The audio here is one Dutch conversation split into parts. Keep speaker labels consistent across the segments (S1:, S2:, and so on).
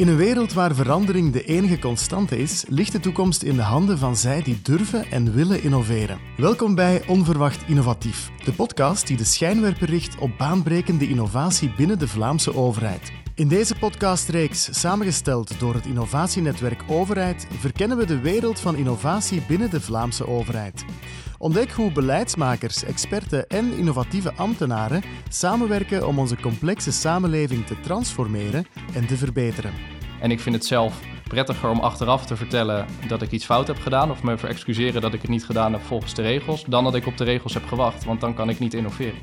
S1: In een wereld waar verandering de enige constante is, ligt de toekomst in de handen van zij die durven en willen innoveren. Welkom bij Onverwacht Innovatief, de podcast die de schijnwerper richt op baanbrekende innovatie binnen de Vlaamse overheid. In deze podcastreeks, samengesteld door het innovatienetwerk Overheid, verkennen we de wereld van innovatie binnen de Vlaamse overheid. Ontdek hoe beleidsmakers, experten en innovatieve ambtenaren samenwerken om onze complexe samenleving te transformeren en te verbeteren.
S2: En ik vind het zelf prettiger om achteraf te vertellen dat ik iets fout heb gedaan of me excuseren dat ik het niet gedaan heb volgens de regels, dan dat ik op de regels heb gewacht, want dan kan ik niet innoveren.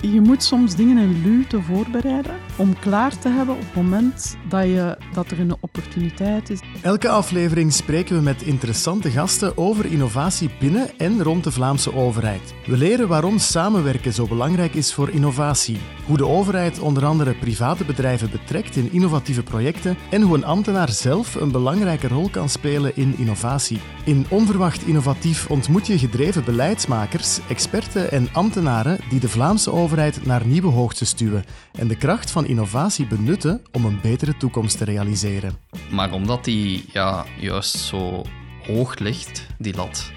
S3: Je moet soms dingen in lute voorbereiden om klaar te hebben op het moment dat, je, dat er een opportuniteit is.
S1: Elke aflevering spreken we met interessante gasten over innovatie binnen en rond de Vlaamse overheid. We leren waarom samenwerken zo belangrijk is voor innovatie, hoe de overheid onder andere private bedrijven betrekt in innovatieve projecten en hoe een ambtenaar zelf een belangrijke rol kan spelen in innovatie. In Onverwacht Innovatief ontmoet je gedreven beleidsmakers, experten en ambtenaren die de Vlaamse overheid naar nieuwe hoogtes stuwen en de kracht van innovatie benutten om een betere toekomst te realiseren.
S4: Maar omdat die ja, juist zo hoog ligt, die lat,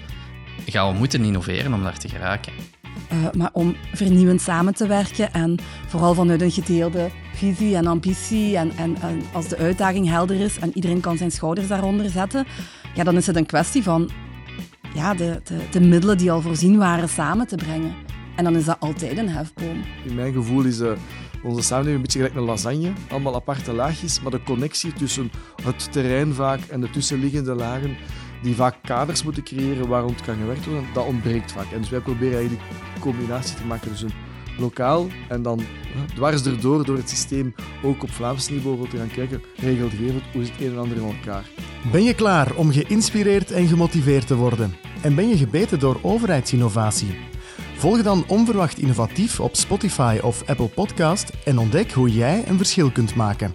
S4: gaan we moeten innoveren om daar te geraken.
S5: Uh, maar om vernieuwend samen te werken en vooral vanuit een gedeelde visie en ambitie en, en, als de uitdaging helder is en iedereen kan zijn schouders daaronder zetten, ja, dan is het een kwestie van ja, de, de, de middelen die al voorzien waren samen te brengen. En dan is dat altijd een hefboom.
S6: In mijn gevoel is uh, onze samenleving een beetje gelijk een lasagne. Allemaal aparte laagjes, maar de connectie tussen het terrein vaak en de tussenliggende lagen, die vaak kaders moeten creëren waar rond kan gewerkt worden, dat ontbreekt vaak. En dus wij proberen eigenlijk combinatie te maken tussen lokaal en dan dwars erdoor, door het systeem, ook op Vlaams niveau te gaan kijken, regelgevend, hoe is het een en ander in elkaar.
S1: Ben je klaar om geïnspireerd en gemotiveerd te worden? En ben je gebeten door overheidsinnovatie? Volg dan Onverwacht Innovatief op Spotify of Apple Podcast en ontdek hoe jij een verschil kunt maken.